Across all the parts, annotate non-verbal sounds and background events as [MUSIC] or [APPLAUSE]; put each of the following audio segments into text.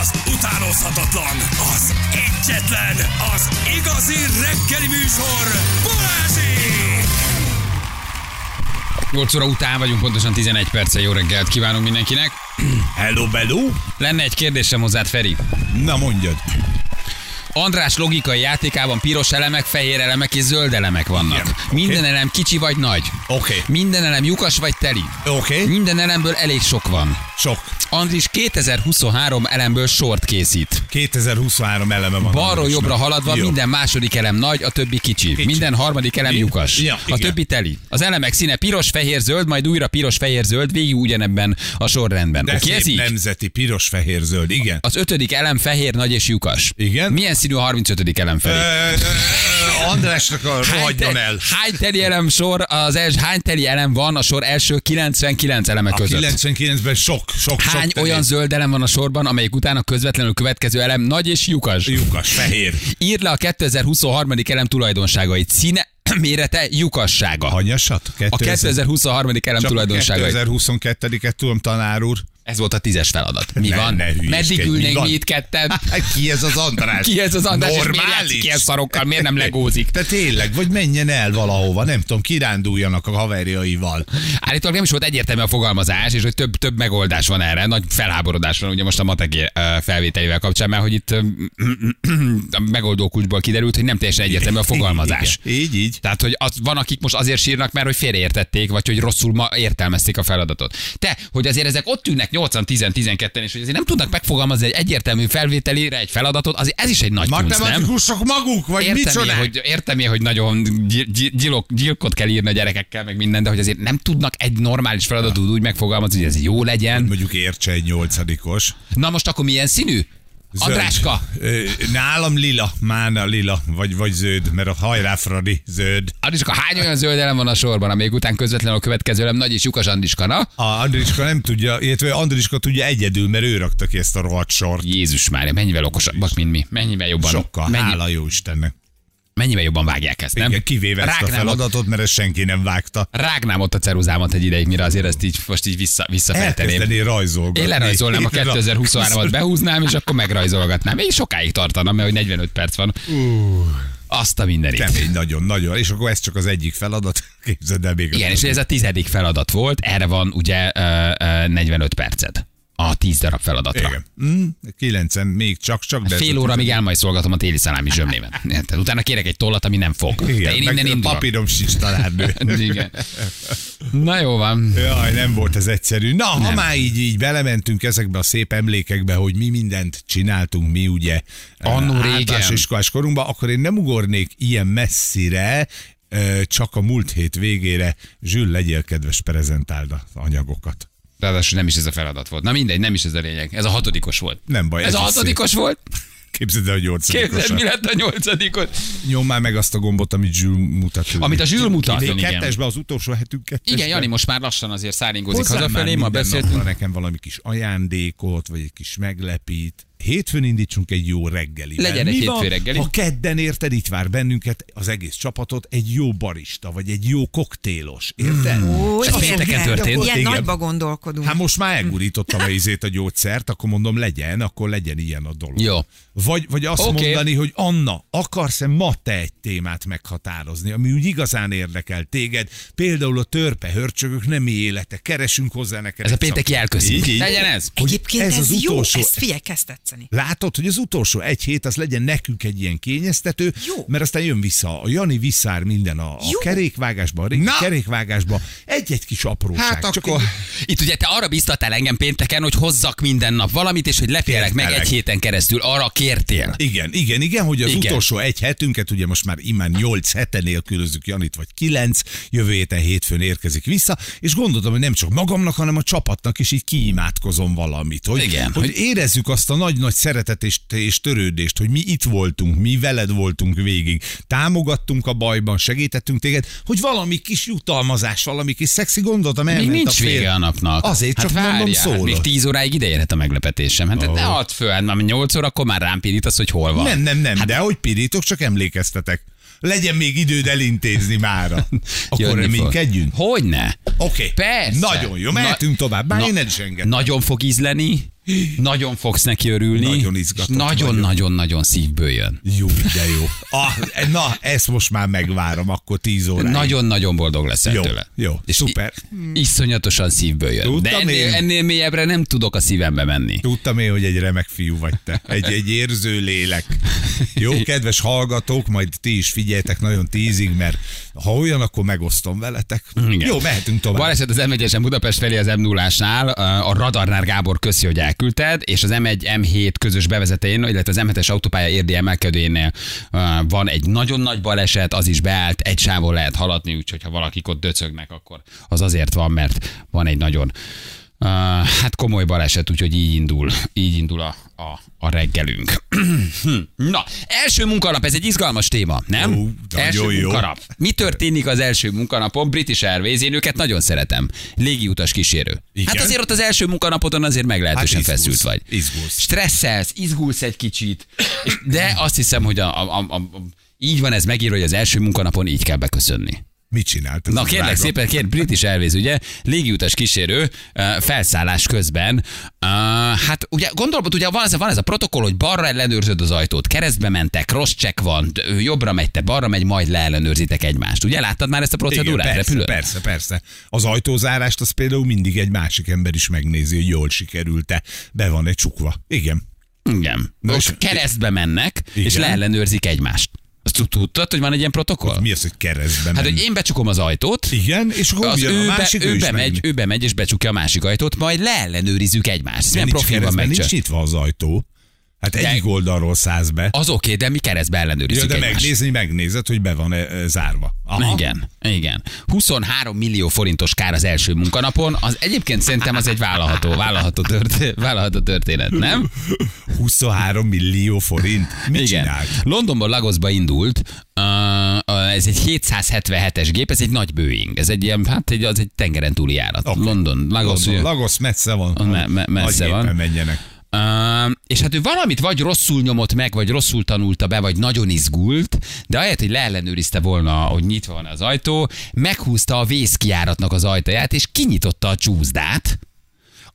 az utánozhatatlan, az egyetlen, az igazi reggeli műsor, Balázsék! 8 óra után vagyunk, pontosan 11 perce. Jó reggelt kívánunk mindenkinek. Hello, bello? Lenne egy kérdésem hozzád, Feri. Na mondjad. András logikai játékában piros elemek, fehér elemek és zöld elemek vannak. Igen. Minden elem kicsi vagy nagy. Oké. Minden elem lyukas vagy teli. Oké. Minden elemből elég sok van. Sok. Andris 2023 elemből sort készít. 2023 eleme van. Balról jobbra haladva Jó. minden második elem nagy, a többi kicsi. Minden harmadik elem Igen. lyukas. Ja, a igen. többi teli. Az elemek színe piros, fehér, zöld, majd újra piros, fehér, zöld, végig ugyanebben a sorrendben. De Oké, ez így? nemzeti, piros, fehér, zöld. Igen. Az ötödik elem fehér, nagy és lyukas. Igen. Milyen színű a 35. elem felé? Andrásnak a rohadjon el. hány teli elem sor, az els, hány teli elem van a sor első 99 eleme A között? 99-ben sok, sok, Hány sok olyan zöld elem van a sorban, amelyik után a közvetlenül következő elem nagy és lyukas? lyukas, fehér. Írd le a 2023. elem tulajdonságait. Színe, [CLEARS THROAT] mérete, lyukassága. Hanyasat? A 2023. elem Csak a tulajdonságait. 2022-et tudom, tanár úr. Ez volt a tízes feladat. Mi Ne- van? ne Meddig mi ülnénk van? mi itt ketten? [LAUGHS] Ki ez az András? Ki ez az András, és miért Normális. ilyen szarokkal? Miért nem [LAUGHS] legózik? De tényleg, vagy menjen el valahova, nem tudom, kiránduljanak a haverjaival. Állítólag nem is volt egyértelmű a fogalmazás, és hogy több, több megoldás van erre. Nagy felháborodás van ugye most a matek ö, felvételével kapcsán, mert hogy itt ö, [CLEARS THROAT] a megoldó kulcsból kiderült, hogy nem teljesen egyértelmű a fogalmazás. Igen. Így, így. Tehát, hogy az, van, akik most azért sírnak, mert hogy félreértették, vagy hogy rosszul ma értelmezték a feladatot. Te, hogy azért ezek ott ülnek 8 10 12 és hogy azért nem tudnak megfogalmazni egy egyértelmű felvételére egy feladatot, azért ez is egy nagy kunst, nem? Matematikusok maguk, vagy Értem én, micsoda? hogy, értem én, hogy nagyon gy- gy- gyilok, gyilkot kell írni a gyerekekkel, meg minden, de hogy azért nem tudnak egy normális feladatot úgy megfogalmazni, hogy ez jó legyen. Mondjuk értse egy nyolcadikos. Na most akkor milyen színű? Zöld. Andráska, Nálam lila, mána lila, vagy, vagy zöld, mert a hajrá Fradi zöld. Andriska, hány olyan zöld elem van a sorban, amelyik után közvetlenül a következő elem nagy és lyukas Andriska, na? A Andriska nem tudja, illetve Andriska tudja egyedül, mert ő rakta ki ezt a rohadt sort. Jézus már, mennyivel okosabbak, mint mi, mennyivel jobban, Sokkal, mennyi, hála jó Istennek. Mennyivel jobban vágják ezt, nem? Igen, kivéve ezt a Rágnám feladatot, mert ezt senki nem vágta. Rágnám ott a ceruzámat egy ideig, mire azért ezt így, most így vissza, visszafejteném. Elkezdené rajzolgatni. Én lerajzolnám a 2023-at, [LAUGHS] behúznám, és akkor megrajzolgatnám. Még sokáig tartana, mert hogy 45 perc van. Azt a mindenit. Kemény, nagyon, nagyon. És akkor ez csak az egyik feladat. [LAUGHS] Képzeld el még. Igen, és ez a tizedik feladat volt, erre van ugye ö, ö, 45 perced. A 10 darab feladatra. Igen. Mm, kilencen még csak-csak, de... Fél óra, amíg elmajszolgatom a téli szalámi zsömlémet. [LAUGHS] Utána kérek egy tollat, ami nem fog. De Igen, én meg innen a indulok. papírom sincs tanárnő. [LAUGHS] Igen. Na jó van. Jaj, nem volt ez egyszerű. Na, ha már így, így belementünk ezekbe a szép emlékekbe, hogy mi mindent csináltunk mi ugye Annó eh, régen. iskolás korunkban, akkor én nem ugornék ilyen messzire, eh, csak a múlt hét végére. Zsül, legyél kedves, prezentáld az anyagokat. Ráadásul nem is ez a feladat volt. Na mindegy, nem is ez a lényeg. Ez a hatodikos volt. Nem baj, Ez ez a hatodikos volt? [LAUGHS] Képzeld el, hogy Képzeld, mi nyolcadikos. lett a nyolcadikos? Nyom már meg azt a gombot, amit Zsül mutat. Amit a Zsül mutat, Még kettesbe, az utolsó hetünk kettesbe. Igen, Jani most már lassan azért száringozik hazafelé, ma beszéltünk. nekem valami kis ajándékot, vagy egy kis meglepít. Hétfőn indítsunk egy jó reggeli. Legyen egy hétfő reggeli. Ha kedden érted, itt vár bennünket, az egész csapatot, egy jó barista, vagy egy jó koktélos. Érted? Ó, Ez pénteken történt? Ilyen Igen. nagyba gondolkodunk. Hát most már elgurítottam a izét a gyógyszert, akkor mondom, legyen, akkor legyen ilyen a dolog. Jó. Vagy, vagy azt Oké. mondani, hogy Anna, akarsz-e ma te egy témát meghatározni, ami úgy igazán érdekel téged? Például a törpe hörcsögök nem élete, keresünk hozzá neked. Ez a pénteki szakmát. elköszön. Így, így. Legyen ez. Egyébként ez ez, az jó, utolsó- ezt figyelj, tetszeni. Látod, hogy az utolsó egy hét az legyen nekünk egy ilyen kényeztető, Jó. mert aztán jön vissza, a Jani visszár minden a, a Jó. kerékvágásba, a régi Na. kerékvágásba, egy-egy kis apróság. Hát Csak akkor... egy- Itt ugye te arra biztattál engem pénteken, hogy hozzak minden nap valamit, és hogy lepjelek meg egy héten keresztül. Arra kértél. Igen, igen, igen, hogy az Igen. utolsó egy hetünket, ugye most már imán 8 hete nélkülözünk Janit, vagy 9, jövő héten hétfőn érkezik vissza, és gondoltam, hogy nem csak magamnak, hanem a csapatnak is így kiimádkozom valamit, hogy, Igen, hogy, érezzük azt a nagy-nagy szeretet és, és törődést, hogy mi itt voltunk, mi veled voltunk végig, támogattunk a bajban, segítettünk téged, hogy valami kis jutalmazás, valami kis szexi gondolatom Még elment a nincs fél. vége a napnak. Azért csak hát mondom, várjál, szólok. Még 10 óráig ide érhet a meglepetésem. Hát oh. ne add föl, hát már 8 óra, akkor már rám pirítasz, hogy hol van. Nem, nem, nem, hát, de hogy pirítok, csak emlékeztetek. Legyen még időd elintézni mára. [LAUGHS] Akkor reménykedjünk. Hogyne? Oké. Persze. Nagyon jó, mehetünk tovább. Bár én el is engedem. Nagyon fog ízleni, Nagyon fogsz neki örülni. Nagyon izgatott Nagyon-nagyon-nagyon szívből jön. Jó, de jó. Ah, na, ezt most már megvárom, akkor 10 óra. Nagyon-nagyon boldog leszel Jó, tőle. jó, És szuper. iszonyatosan szívből jön. Tudtam De ennél, én. ennél mélyebbre nem tudok a szívembe menni. Tudtam én, hogy egy remek fiú vagy te. Egy, egy érző lélek. Jó, kedves hallgatók, majd ti is figyeljetek nagyon tízig, mert ha olyan, akkor megosztom veletek. Igen. Jó, mehetünk tovább. Baleset az M1-esen Budapest felé az m 0 a Radarnár Gábor köszi, hogy elküldted, és az M1 M7 közös bevezetőjén, illetve az M7-es autópálya érdi emelkedőjénél van egy nagyon nagy baleset, az is beállt, egy sávon lehet haladni, úgyhogy ha valakik ott döcögnek, akkor az azért van, mert van egy nagyon Uh, hát komoly baleset, úgyhogy így indul, így indul a, a, a reggelünk. [CLEARS THROAT] Na, első munkanap, ez egy izgalmas téma, nem? Ó, első jó. munkanap. Mi történik az első munkanapon? British Airways, én őket nagyon szeretem. Légiutas kísérő. Igen? Hát azért ott az első munkanapodon azért meglehetősen Hát izgulsz, feszült vagy. izgulsz. Stresszelsz, izgulsz egy kicsit, de azt hiszem, hogy a, a, a, a, így van ez megírva, hogy az első munkanapon így kell beköszönni. Mit csinált? Na kérlek drága? szépen, kér, British Airways, ugye, légiutas kísérő, felszállás közben, hát ugye gondolom, ugye van ez, a- van ez a protokoll, hogy balra ellenőrzöd az ajtót, keresztbe mentek, rossz check van, jobbra megy, te balra megy, majd leellenőrzitek egymást. Ugye láttad már ezt a Igen, procedúrát? persze, repülőn? persze, persze. Az ajtózárást az például mindig egy másik ember is megnézi, hogy jól sikerült-e. Be van egy csukva. Igen. Igen. Most és- keresztbe mennek, és Igen. leellenőrzik egymást. Azt tud- tudtad, hogy van egy ilyen protokoll? Mi az, hogy keresztbe Hát, hogy én becsukom az ajtót, Igen, és akkor az ő, a be, másik ő, is bemegy, ő bemegy és becsukja a másik ajtót, majd leellenőrizzük egymást. Ez milyen profil van keresztben, megcsinálva. nincs nyitva az ajtó. Hát egyik oldalról száz be. Az oké, de mi keresztbe Ja, ellenőrizzük de egymást. megnézni, megnézed, hogy be van e, zárva. Aha. Igen, igen. 23 millió forintos kár az első munkanapon, az egyébként szerintem az egy vállalható, vállalható, tört, vállalható történet, nem? 23 millió forint. Mit igen. csinált? Londonból Lagosba indult, uh, ez egy 777-es gép, ez egy nagy Boeing, ez egy ilyen, hát egy, az egy tengeren túli járat. Oké. London, Lagos, London, Lagos messze van. Me- me- messze van. menjenek. És hát ő valamit vagy rosszul nyomott meg, vagy rosszul tanulta be, vagy nagyon izgult, de ahelyett, hogy leellenőrizte volna, hogy nyitva van az ajtó, meghúzta a vészkiáratnak az ajtaját, és kinyitotta a csúszdát,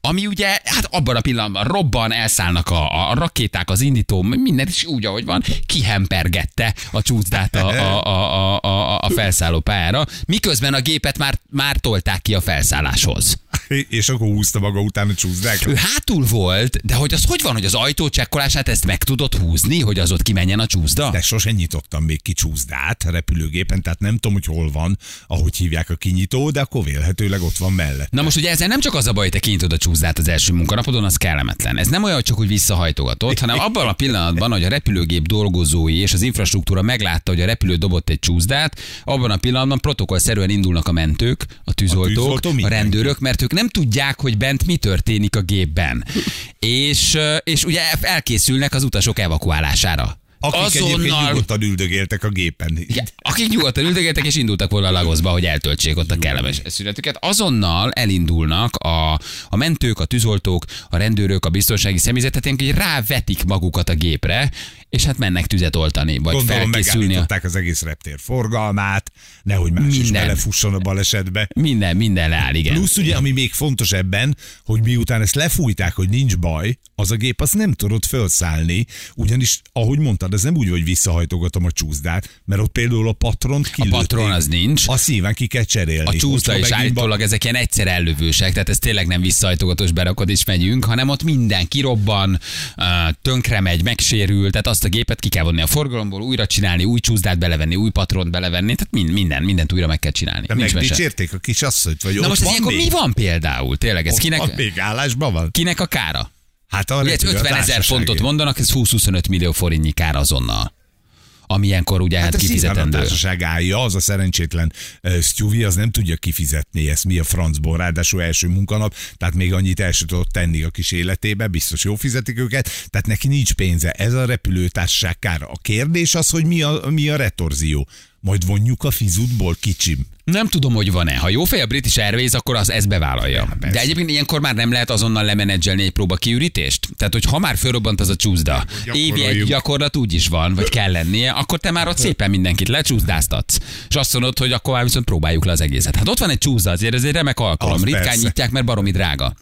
ami ugye, hát abban a pillanatban robban, elszállnak a, a rakéták, az indító, minden is úgy, ahogy van, kihempergette a csúszdát a, a, a, a, a felszálló pályára, miközben a gépet már, már tolták ki a felszálláshoz. [LAUGHS] És akkor húzta maga után a csúszdák. Ő hátul volt, de hogy az hogy van, hogy az ajtó csekkolását ezt meg tudod húzni, hogy az ott kimenjen a csúszda? De sose nyitottam még ki csúszdát repülőgépen, tehát nem tudom, hogy hol van, ahogy hívják a kinyitó, de akkor vélhetőleg ott van mellett. Na most ugye ezzel nem csak az a baj, hogy te kinyitod a csúszdát az első munkanapodon, az kellemetlen. Ez nem olyan, hogy csak úgy visszahajtogatod, hanem [LAUGHS] abban a pillanatban, hogy a repülőgép dolgozói és az infrastruktúra meglátta, hogy a repülő dobott egy csúszdát, abban a pillanatban protokollszerűen indulnak a mentők, a tűzoltók, a, tűzoltó, a rendőrök, mert ők nem tudják, hogy bent mi történik a gépben. és, és ugye elkészülnek az utasok evakuálására. Akik egyébként nyugodtan üldögéltek a gépen. Igen, akik nyugodtan üldögéltek és indultak volna a Lagosba, hogy eltöltsék ott a kellemes szünetüket, azonnal elindulnak a, a mentők, a tűzoltók, a rendőrök, a biztonsági személyzetet, hogy rávetik magukat a gépre, és hát mennek tüzet oltani, vagy Gondolom felkészülni. A... az egész reptér forgalmát, nehogy más is Minden. belefusson a balesetbe. Minden, minden leáll, igen. Plusz ugye, ami még fontos ebben, hogy miután ezt lefújták, hogy nincs baj, az a gép azt nem tudott felszállni, ugyanis, ahogy mondtad, ez nem úgy, hogy visszahajtogatom a csúszdát, mert ott például a patront a kilőtték. patron az nincs. Azt nyilván ki kell cserélni. A csúszda is állítólag ezek ilyen egyszer ellövősek, tehát ez tényleg nem visszahajtogatós berakod és megyünk, hanem ott minden kirobban, tönkre megy, megsérül, tehát azt a gépet ki kell vonni a forgalomból, újra csinálni, új csúszdát belevenni, új patront belevenni, tehát mind, minden, mindent újra meg kell csinálni. De megdicsérték a kis asszonyt, vagy Na most ez ilyenkor mi van például? Tényleg, ez Ott kinek, van még állásban van? kinek a kára? Hát a Ugye ez repülő, a 50 ezer fontot mondanak, ez 20-25 millió forintnyi kár azonnal. Ami ilyenkor ugye hát, Hát szívem a kifizetendő. társaság állja, az a szerencsétlen uh, Stewie, az nem tudja kifizetni ezt, mi a francból, ráadásul első munkanap, tehát még annyit el sem tudott tenni a kis életébe, biztos jó fizetik őket, tehát neki nincs pénze. Ez a repülőtársaság kára. A kérdés az, hogy mi a, mi a retorzió. Majd vonjuk a fizutból, kicsim. Nem tudom, hogy van-e. Ha jó fej a British Airways, akkor az ezt bevállalja. persze. De egyébként ilyenkor már nem lehet azonnal lemenedzselni egy próba kiürítést? Tehát, hogy ha már fölrobbant az a csúszda, évi egy gyakorlat úgy is van, vagy kell lennie, akkor te már ott szépen mindenkit lecsúszdáztatsz. És azt mondod, hogy akkor már viszont próbáljuk le az egészet. Hát ott van egy csúszda, azért ez egy remek alkalom. Az Ritkán persze. nyitják, mert baromi drága.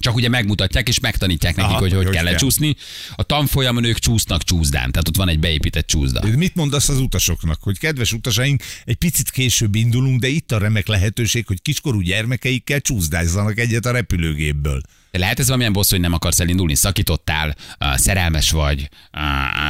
Csak ugye megmutatják és megtanítják nekik, Aha, hogy hogy kell lecsúszni. A tanfolyamon ők csúsznak csúszdán, tehát ott van egy beépített csúszda. Mit mondasz az utasoknak, hogy kedves utasaink, egy picit később indulunk, de itt a remek lehetőség, hogy kiskorú gyermekeikkel csúszdázzanak egyet a repülőgépből. Lehet ez valamilyen bosszú, hogy nem akarsz elindulni, szakítottál, szerelmes vagy,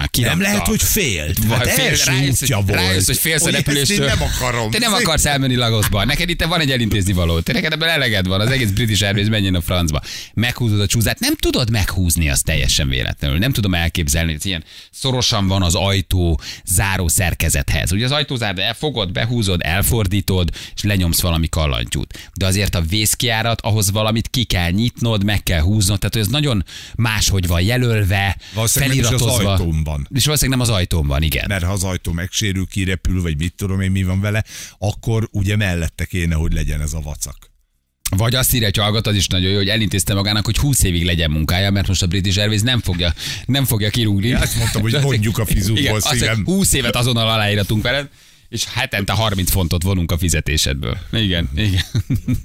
kirakta. Nem lehet, hogy félt. Vagy Hát fél, első rájössz, útja hogy, volt. rájössz, hogy félsz a repüléstől. nem akarom. Te nem akarsz elmenni Lagosba. Neked itt van egy elintézni való. Te neked ebben eleged van. Az egész British Airways menjen a francba. Meghúzod a csúzát. Nem tudod meghúzni azt teljesen véletlenül. Nem tudom elképzelni, hogy ilyen szorosan van az ajtó záró szerkezethez. Ugye az ajtózárda elfogod, behúzod, elfordítod, és lenyomsz valami kallantyút. De azért a vészkiárat, ahhoz valamit ki kell nyitnod, meg kell húznod. Tehát hogy ez nagyon máshogy van jelölve, Valószínűleg nem is az feliratozva. ajtón van. És valószínűleg nem az ajtón van, igen. Mert ha az ajtó megsérül, kirepül, vagy mit tudom én, mi van vele, akkor ugye mellette kéne, hogy legyen ez a vacak. Vagy azt írja, hogy az is nagyon jó, hogy elintézte magának, hogy 20 évig legyen munkája, mert most a British Airways nem fogja, nem fogja kirúgni. Ja, azt mondtam, hogy [LAUGHS] mondjuk a hogy szívem. 20 évet azonnal aláíratunk veled, és hetente 30 fontot vonunk a fizetésedből. Igen, igen.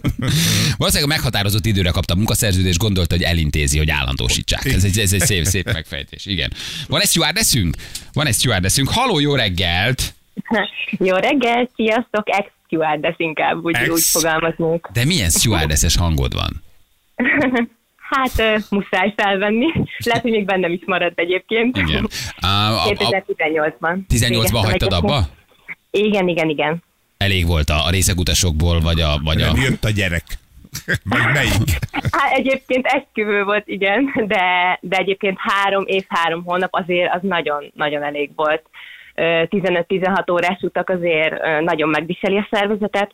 [LAUGHS] Valószínűleg a meghatározott időre kapta a munkaszerződést, gondolta, hogy elintézi, hogy állandósítsák. Ez egy, ez egy szép, szép [LAUGHS] megfejtés. Igen. Van egy stewardessünk? Van egy stewardessünk. Haló, jó reggelt! [LAUGHS] Jó reggel, sziasztok, ex stewardess inkább, úgy, Ex. úgy fogalmazunk. De milyen stewardesses hangod van? Hát ö, muszáj felvenni. Lehet, hogy még bennem is maradt egyébként. Igen. A, a, a 2018-ban. 18-ban Végeztem hagytad abba? Igen, igen, igen. Elég volt a, a részegutasokból, vagy a... Vagy a... Nem jött a gyerek. [LAUGHS] Vagy melyik? Hát egyébként esküvő volt, igen, de, de egyébként három év, három hónap azért az nagyon-nagyon elég volt. Ö, 15-16 órás utak azért nagyon megviseli a szervezetet.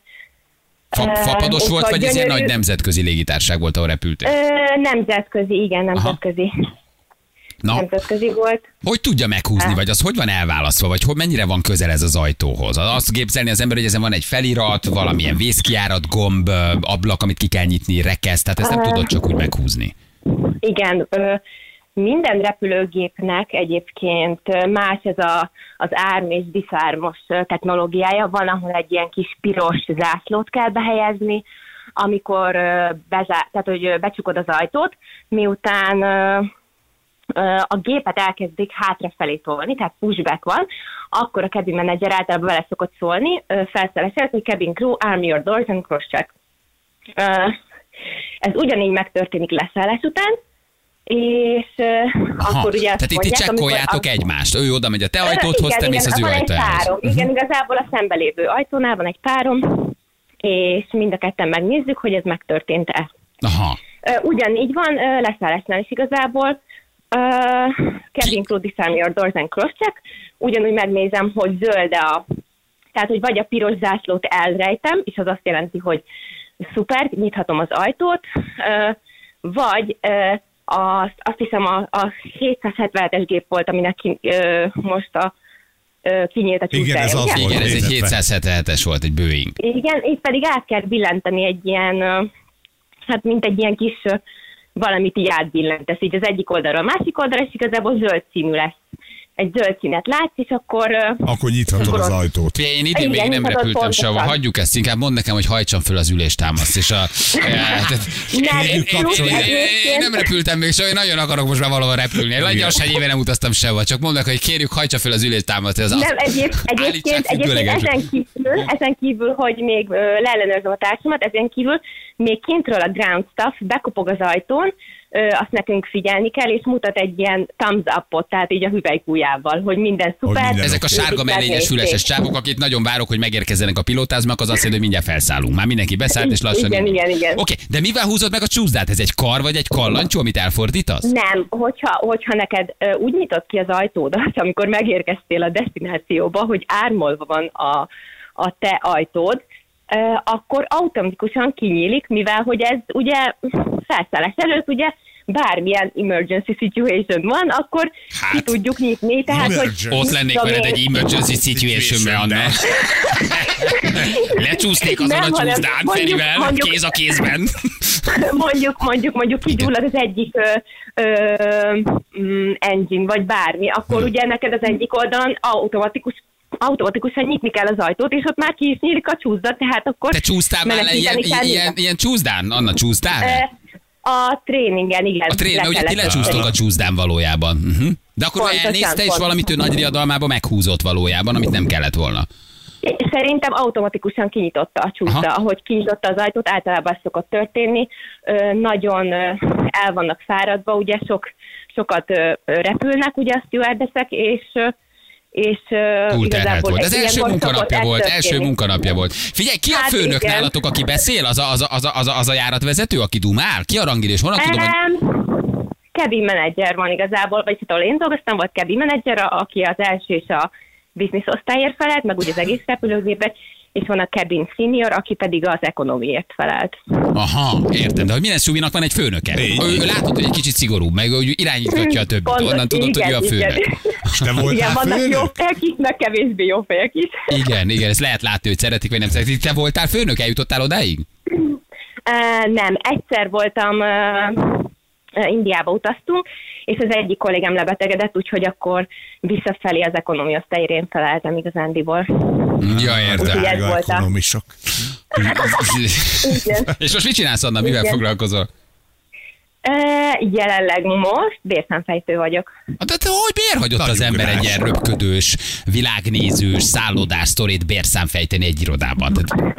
Fa, fapados volt, vagy ez ilyen gyönyörű- nagy nemzetközi légitárság volt, ahol repültél? Ö, nemzetközi, igen, nemzetközi. Na, Nemzetközi volt. hogy tudja meghúzni, vagy az hogy van elválasztva, vagy hogy mennyire van közel ez az ajtóhoz? Azt képzelni az ember, hogy ezen van egy felirat, valamilyen vészkiárat, gomb, ablak, amit ki kell nyitni, rekesz, tehát ezt nem tudod csak úgy meghúzni. Igen, minden repülőgépnek egyébként más ez a, az árm és diszármos technológiája. Van, ahol egy ilyen kis piros zászlót kell behelyezni, amikor bezá, tehát, hogy becsukod az ajtót, miután a gépet elkezdik hátrafelé tolni, tehát pushback van, akkor a cabin manager általában vele szokott szólni, ö, felszerelés, hogy cabin crew, arm your doors and cross check. Ö, Ez ugyanígy megtörténik leszállás után, és Aha, akkor ugye tehát mondják, amikor csekkoljátok a- egymást. Ő oda megy a te ajtódhoz, te mész az ő ajtójához. párom. Igen, igazából a szembelévő ajtónál van egy párom, és mind a ketten megnézzük, hogy ez megtörtént-e. Aha. Ugyanígy van, leszállásnál is igazából. Cabin crew disarm your doors and cross check. Ugyanúgy megnézem, hogy zöld a... Tehát, hogy vagy a piros zászlót elrejtem, és az azt jelenti, hogy szuper, nyithatom az ajtót, ö, vagy ö, azt, azt hiszem a, a 777-es gép volt, aminek ki, ö, most a ö, kinyílt a Igen, csúszája, ez az volt. Igen, ez egy nézetben. 777-es volt, egy Boeing. Igen, itt pedig át kell billenteni egy ilyen, ö, hát mint egy ilyen kis valamit így átbillentesz, így az egyik oldalra a másik oldalra, és igazából zöld színű lesz. Egy zöld színet látsz, és akkor... Akkor nyithatod az ajtót. Figyelj, Én idén még nem repültem sehova, hagyjuk ezt, inkább mondd nekem, hogy hajtsam föl az üléstámaszt, és a... [LAUGHS] Nem, Én- nem repültem még soha, én nagyon akarok most már valahol repülni. Én lassan egy éve nem utaztam sehova, csak mondd meg, hogy kérjük, hajtsa föl az üléstámaszt. Ez Nem, egyéb, egyébként, egyébként ezen, kívül, ezen kívül, hogy még leellenőrzöm a társamat, ezen kívül még kintről a ground staff bekopog az ajtón, azt nekünk figyelni kell, és mutat egy ilyen thumbs up-ot, tehát így a hüvelykújjával, hogy minden szuper. minden Ezek a sárga mellényes füleses csávok, akit nagyon várok, hogy megérkezzenek a pilótázmak, az azt jelenti, hogy mindjárt felszállunk. Már mindenki beszállt, és lassan. Igen, igen, igen. Oké, de mivel húzod meg a csúszdát? Ez egy kar vagy egy kallancsó, amit elfordítasz? Nem, hogyha, hogyha neked úgy nyitott ki az ajtódat, amikor megérkeztél a destinációba, hogy ármolva van a, a te ajtód, akkor automatikusan kinyílik, mivel hogy ez ugye felszállás előtt ugye bármilyen emergency situation van, akkor Hát. ki tudjuk nyitni. Tehát, hogy. Ott lennék veled egy emergency situation Anna. [LAUGHS] Lecsúsznék azon Nem, a csúszdán Ferivel, mondjuk- kéz a kézben. [LAUGHS] mondjuk, mondjuk, mondjuk kigyullad az egyik ö, ö, mm, engine, vagy bármi, akkor ugye neked az egyik oldalon automatikus automatikusan nyitni kell az ajtót, és ott már ki is nyílik a csúszda, tehát akkor Te csúsztál már le ilyen, ilyen, minden. ilyen csúszdán? Anna, csúsztál? Ö, A tréningen, igen. A trén, le ugye ti lecsúsztok a csúszdán valójában. Uh-huh. De akkor Pontosan, elnézte, és pontosan. valamit ő nagy riadalmába meghúzott valójában, amit nem kellett volna. Szerintem automatikusan kinyitotta a csúszda. Aha. Ahogy kinyitotta az ajtót, általában ez szokott történni. Ö, nagyon el vannak fáradva, ugye sok, sokat repülnek ugye a stewardessek, és és ö, Túlterhelt volt. Ez első munkanapja volt, első munkanapja volt. Figyelj, ki a Hát főnök igen. nálatok, aki beszél? Az a, az a, az a, az a, az a járatvezető, aki dumál? Ki a rangidés? Honnan tudom, hogy... Cabin menedzser van igazából, vagy hát ahol én dolgoztam, volt cabin a- aki az első és a business osztályért felelt, meg ugye az egész repülőgépet, és van a cabin senior, aki pedig az ekonomiért felelt. Aha, értem, de hogy minden suvinak van egy főnöke. Ő, ő látod, hogy egy kicsit szigorúbb, meg hogy irányítgatja a többit. Pontos, Onnan tudod, hogy ő a főnök. Igen, És te voltál igen vannak főnök? jó fejek is, meg kevésbé jó fejek is. Igen, igen, ezt lehet látni, hogy szeretik, vagy nem szeretik. Te voltál főnök, eljutottál odáig? Uh, nem, egyszer voltam, uh, Indiába utaztunk, és az egyik kollégám lebetegedett, úgyhogy akkor visszafelé az ekonomi osztályért én feleltem igazándiból. Ja, értem. Ez volt a- ekonomisok. [LAUGHS] És most mit csinálsz, Anna? Mivel Igen. foglalkozol? Jelenleg most bérszámfejtő vagyok. Hát, De te hogy miért hagyott Nagy az ember egy ugrás. ilyen röpködős, világnézős, szállodás sztorét bérszámfejteni egy irodában? [LAUGHS] Tehát,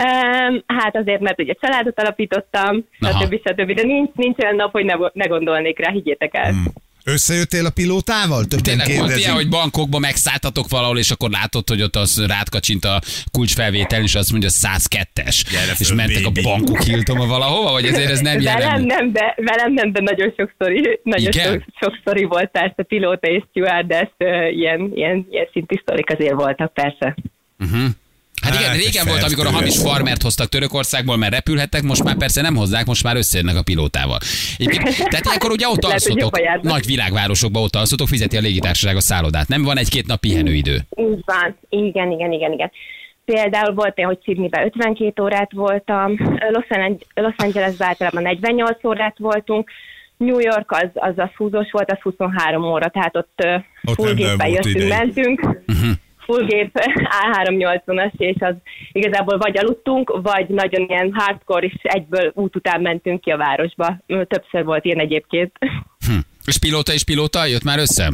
Um, hát azért, mert ugye családot alapítottam, stb. stb. De nincs, nincs olyan nap, hogy ne, ne gondolnék rá, higgyétek el. Hmm. Összejöttél a pilótával? Többen Tényleg volt ilyen, hogy bankokba megszálltatok valahol, és akkor látod, hogy ott az rád kacsint a kulcsfelvétel, és azt mondja 102-es. Gyere És mentek a bankok Hiltonba valahova, vagy ezért ez nem velem jellemző? nem, de, velem nem, de nagyon sok sztori, nagyon Igen? sok, sok sztori volt, persze, pilóta és stewardess, ilyen, ilyen, ilyen szintű sztorik azért voltak, persze. Hát igen, Hát, régen volt, amikor a hamis farmert hoztak Törökországból, mert repülhettek, most már persze nem hozzák, most már összejönnek a pilótával. Tehát ilyenkor ugye ott alszotok, nagy világvárosokban ott alszotok, fizeti a légitársaság a szállodát. Nem van egy-két nap pihenőidő. Így van, igen, igen, igen, igen. Például volt olyan, hogy Sydneyben 52 órát voltam, Los, Ange- Los Angelesben általában 48 órát voltunk, New York az, az a fúzós volt, az 23 óra, tehát ott, Ott full jöttünk, mentünk, Mhm. Full gép A380-as, és az igazából vagy aludtunk, vagy nagyon ilyen hardcore, és egyből út után mentünk ki a városba. Többször volt ilyen egyébként. Hm. És pilóta és pilóta jött már össze?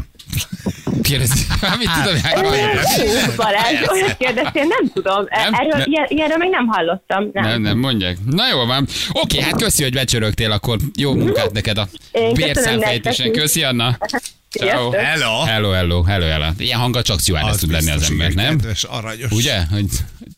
Kérdezi. Hát, [LAUGHS] Mit tudom? Hú, Balázs, olyat kérdeztél, nem tudom. Nem? Erről, Nem. ilyen, ilyenről még nem hallottam. Nem. Nem, nem mondják. Na jó van. Oké, hát köszi, hogy becsörögtél, akkor jó munkát neked a bérszámfejtésen. Köszi, Anna. [LAUGHS] Ciao. Sziasztok. Hello. Hello, hello, hello, hello. Ilyen hanggal csak stewardess tud lenni az ember, nem? Kedves, aranyos. Ugye? Hogy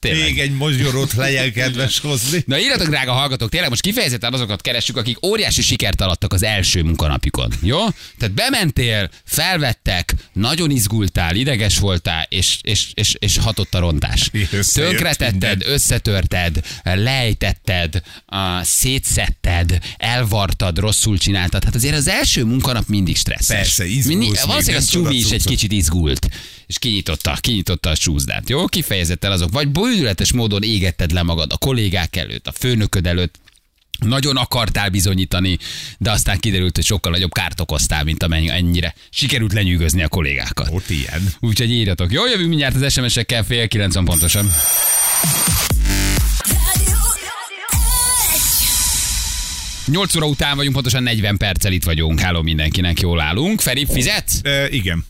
tényleg. Még egy mogyorót legyen kedves hozni. Na írjatok, drága hallgatók, tényleg most kifejezetten azokat keressük, akik óriási sikert alattak az első munkanapjukon. Jó? Tehát bementél, felvettek, nagyon izgultál, ideges voltál, és, és, és, és hatott a rontás. Tönkretetted, összetörted, lejtetted, szétszetted, elvartad, rosszul csináltad. Hát azért az első munkanap mindig stresszes. Persze, izgulsz, valószínűleg a tudod is egy kicsit izgult, és kinyitotta, kinyitotta a csúszdát. Jó? Kifejezetten azok. Vagy bődületes módon égetted le magad a kollégák előtt, a főnököd előtt, nagyon akartál bizonyítani, de aztán kiderült, hogy sokkal nagyobb kárt okoztál, mint amennyi ennyire sikerült lenyűgözni a kollégákat. Ott ilyen. Úgyhogy írjatok. Jó, jövünk mindjárt az SMS-ekkel fél 90 pontosan. 8 óra után vagyunk, pontosan 40 perccel itt vagyunk. Háló mindenkinek, jól állunk. Feri, fizetsz? E, igen.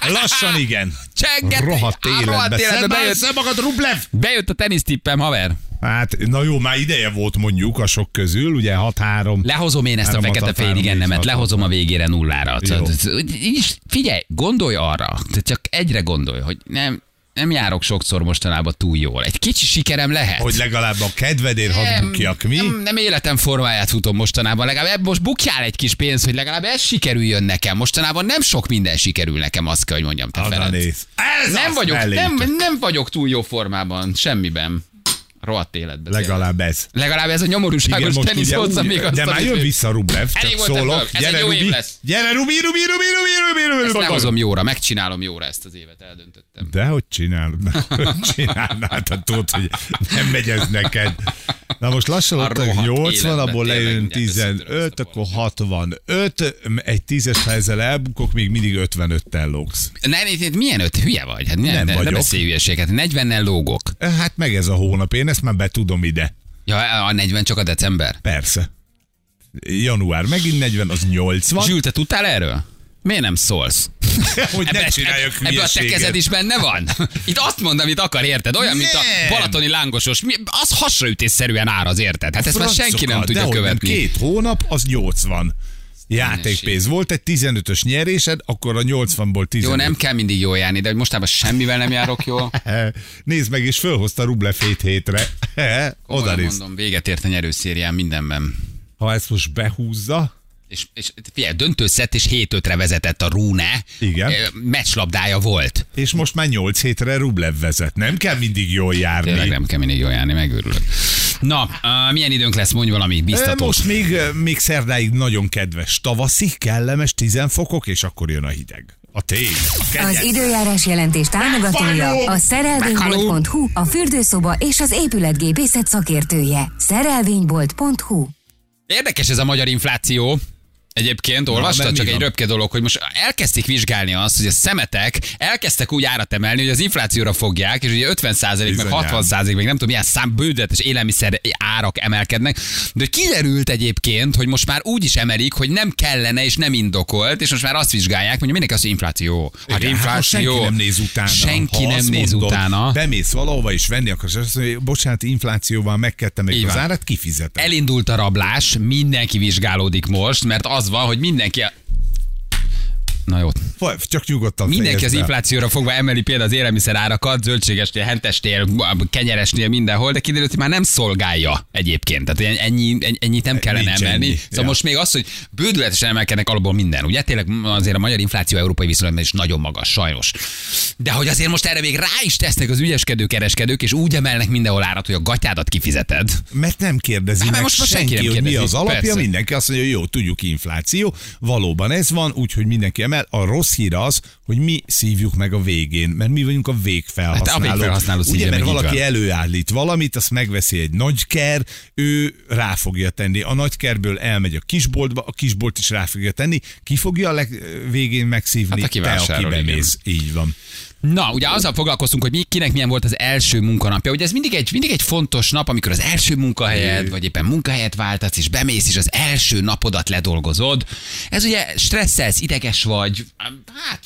[LAUGHS] Lassan igen. Csenget! Rohadt életbe. rohadt életbe bejött, magad, Rublev! bejött a tenisztippem, haver. Hát, na jó, már ideje volt mondjuk a sok közül, ugye 6-3. Lehozom én ezt a fekete hat, félig három, négy, ennemet, hat, lehozom a végére nullára. És figyelj, gondolj arra, csak egyre gondolj, hogy nem, nem járok sokszor mostanában túl jól. Egy kicsi sikerem lehet. Hogy legalább a kedvedért hadd bukjak, mi? Nem, nem életem formáját futom mostanában, legalább ebből most bukjál egy kis pénz, hogy legalább ez sikerüljön nekem. Mostanában nem sok minden sikerül nekem, azt kell, hogy mondjam, te Ferenc. Ez Nem vagyok, nem, nem vagyok túl jó formában, semmiben. Rohadt életben. Legalább ez. Legalább ez a nyomorúságos most tenisz hozza még azt De már jön vissza Rublev, csak szólok. Gyere, Rubi. Gyere, Rubi, Rubi, Rubi, Rubi, Rubi, Rubi, Ezt lehozom jóra, megcsinálom jóra ezt az évet, eldöntöttem. De hogy csinálod? Hogy [LAUGHS] csinálnád? Hát tudod, hogy nem megy ez neked. Na most lassan ott a rohadt 80, életben abból lejön mindjárt összedöröm 15, ezt a akkor 65, egy tízes, ha ezzel elbukok, még mindig 55-tel lógsz. Ne, ne, ne, milyen öt hülye vagy? Hát nem, Nem nem, ne, ne vagyok. beszélj hülyeséget. 40-nel lógok. Hát meg ez a hónap, én ezt már betudom ide. Ja, a 40 csak a december. Persze. január megint 40, az 80. Zsül, te tudtál erről? Miért nem szólsz? [LAUGHS] hogy ne csináljak ebbe, ebbe a te kezed is benne van? [LAUGHS] Itt azt mondom, amit akar, érted? Olyan, mint a Nem. balatoni lángosos. Mi- Az hasraütésszerűen áraz, érted? Hát ezt már senki nem tudja követni. Két hónap, az 80. Játékpénz. Volt egy 15-ös nyerésed, akkor a 80-ból 15. Jó, nem kell mindig jól járni, de mostában semmivel nem járok jól. [LAUGHS] Nézd meg, és fölhozta Rublefét hétre. [LAUGHS] Oda mondom, véget ért a nyerőszérián mindenben. Ha ezt most behúzza, És, és figyelj, döntőszett és 7-5-re vezetett a Rune. Igen. Meccslabdája volt. és most már 8 hétre Rublev vezet. Nem kell mindig jól járni. Tényleg nem kell mindig jól járni, megőrülök. Na, uh, milyen időnk lesz, mondj valami Ö, biztatót. Most még, még szerdáig nagyon kedves tavaszi, kellemes 10 fokok, és akkor jön a hideg. A tél. A Az időjárás jelentés támogatója a szerelvénybolt.hu, a fürdőszoba és az épületgépészet szakértője. Szerelvénybolt.hu Érdekes ez a magyar infláció. Egyébként olvastad csak egy röpke dolog, hogy most elkezdték vizsgálni azt, hogy a szemetek elkezdtek úgy árat emelni, hogy az inflációra fogják, és ugye 50 meg Bizonyám. 60% meg nem tudom milyen szám bődetes élelmiszer árak emelkednek, de kiderült egyébként, hogy most már úgy is emelik, hogy nem kellene és nem indokolt, és most már azt vizsgálják, mondja mindenki hogy infláció. Hát Igen, hát infláció. senki nem néz utána. Senki Ha nem néz mondod, utána. Bemész valahova és venni akarsz, azt mondja, hogy bocsánat, inflációval megkettem meg Így az árat, kifizetem. Elindult a rablás, mindenki vizsgálódik most, mert az van, hogy mindenki... Na jó, Csak nyugodtan Mindenki az inflációra fogva emeli például az élelmiszer árakat, zöldségesnél, hentesnél, kenyeresnél, mindenhol, de kiderült, hogy már nem szolgálja egyébként. Tehát ennyi, ennyi, ennyit nem kellene Nincs emelni. ennyi. Szóval Ja. most még az, hogy bődületesen emelkednek alapból minden. Ugye tényleg azért a magyar infláció európai viszonylatban is nagyon magas, sajnos. De hogy azért most erre még rá is tesznek az ügyeskedő kereskedők, és úgy emelnek mindenhol árat, hogy a gatyádat kifizeted. Mert nem kérdezi Hát, meg most senki, senki nem hogy mi kérdezi. az alapja, Persze. mindenki azt mondja, hogy jó, tudjuk infláció, valóban ez van, úgyhogy mindenki emel. A rossz hír az, hogy mi szívjuk meg a végén, mert mi vagyunk a végfelhasználók. Hát a végfelhasználó Ugye, mert valaki előállít valamit, azt megveszi egy nagyker, ő rá fogja tenni. A nagykerből elmegy a kisboltba, a kisbolt is rá fogja tenni. Ki fogja a leg, végén megszívni? Hát, aki Te, aki bemész. Így van. Na, ugye azzal foglalkoztunk, hogy mi, kinek milyen volt az első munkanapja. Ugye ez mindig egy, mindig egy fontos nap, amikor az első munkahelyed, vagy éppen munkahelyet váltatsz, és bemész, és az első napodat ledolgozod. Ez ugye stresszelsz, ideges vagy, hát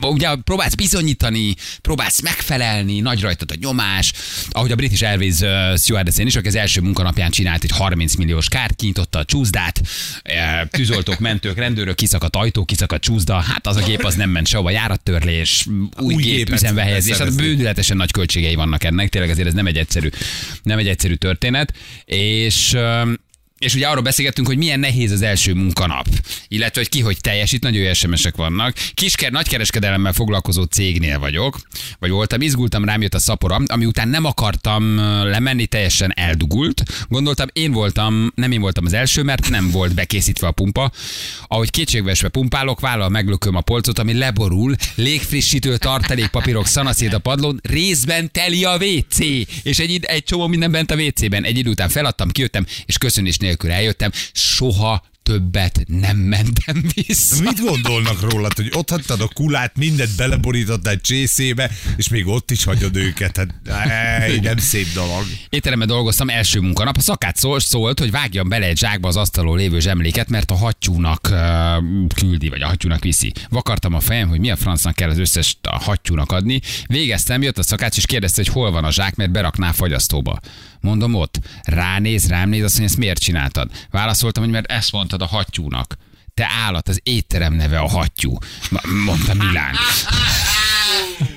ugye próbálsz bizonyítani, próbálsz megfelelni, nagy rajtad a nyomás. Ahogy a British Airways uh, stewardessén is, aki az első munkanapján csinált egy 30 milliós kárt, kinyitotta a csúszdát, uh, tűzoltók, mentők, rendőrök, kiszakadt ajtó, kiszakadt csúszda, hát az a gép az nem ment sehova, járattörlés, új, Új gép gépet üzembe helyezés, hát bődületesen nagy költségei vannak ennek, tényleg azért ez nem egy egyszerű, nem egy egyszerű történet, és öm, és ugye arról beszélgettünk, hogy milyen nehéz az első munkanap, illetve hogy ki hogy teljesít, nagyon jó SMS-ek vannak. Kisker, nagykereskedelemmel foglalkozó cégnél vagyok, vagy voltam, izgultam, rám jött a szapora, ami után nem akartam lemenni, teljesen eldugult. Gondoltam, én voltam, nem én voltam az első, mert nem volt bekészítve a pumpa. Ahogy kétségbeesve pumpálok, vállal meglököm a polcot, ami leborul, légfrissítő tartalékpapírok szanaszét a padlón, részben teli a WC, és egy, egy csomó minden bent a WC-ben. Egy idő után feladtam, kijöttem, és köszönés nélkül eljöttem. Soha többet nem mentem vissza. Mit gondolnak rólad, hogy ott hagytad a kulát, mindent beleborítottál egy csészébe, és még ott is hagyod őket? Hát, ej, nem szép dolog. Étteremben dolgoztam első munkanap. A szakát szól, szólt, hogy vágjam bele egy zsákba az asztalon lévő zsemléket, mert a hattyúnak uh, küldi, vagy a hattyúnak viszi. Vakartam a fejem, hogy mi a francnak kell az összes a hattyúnak adni. Végeztem, jött a szakács, és kérdezte, hogy hol van a zsák, mert berakná a fagyasztóba. Mondom ott. Ránéz, rám néz, azt mondja, ezt miért csináltad? Válaszoltam, hogy mert ezt mondtad a hattyúnak. Te állat, az étterem neve a hattyú. Mondta Milán. [LAUGHS]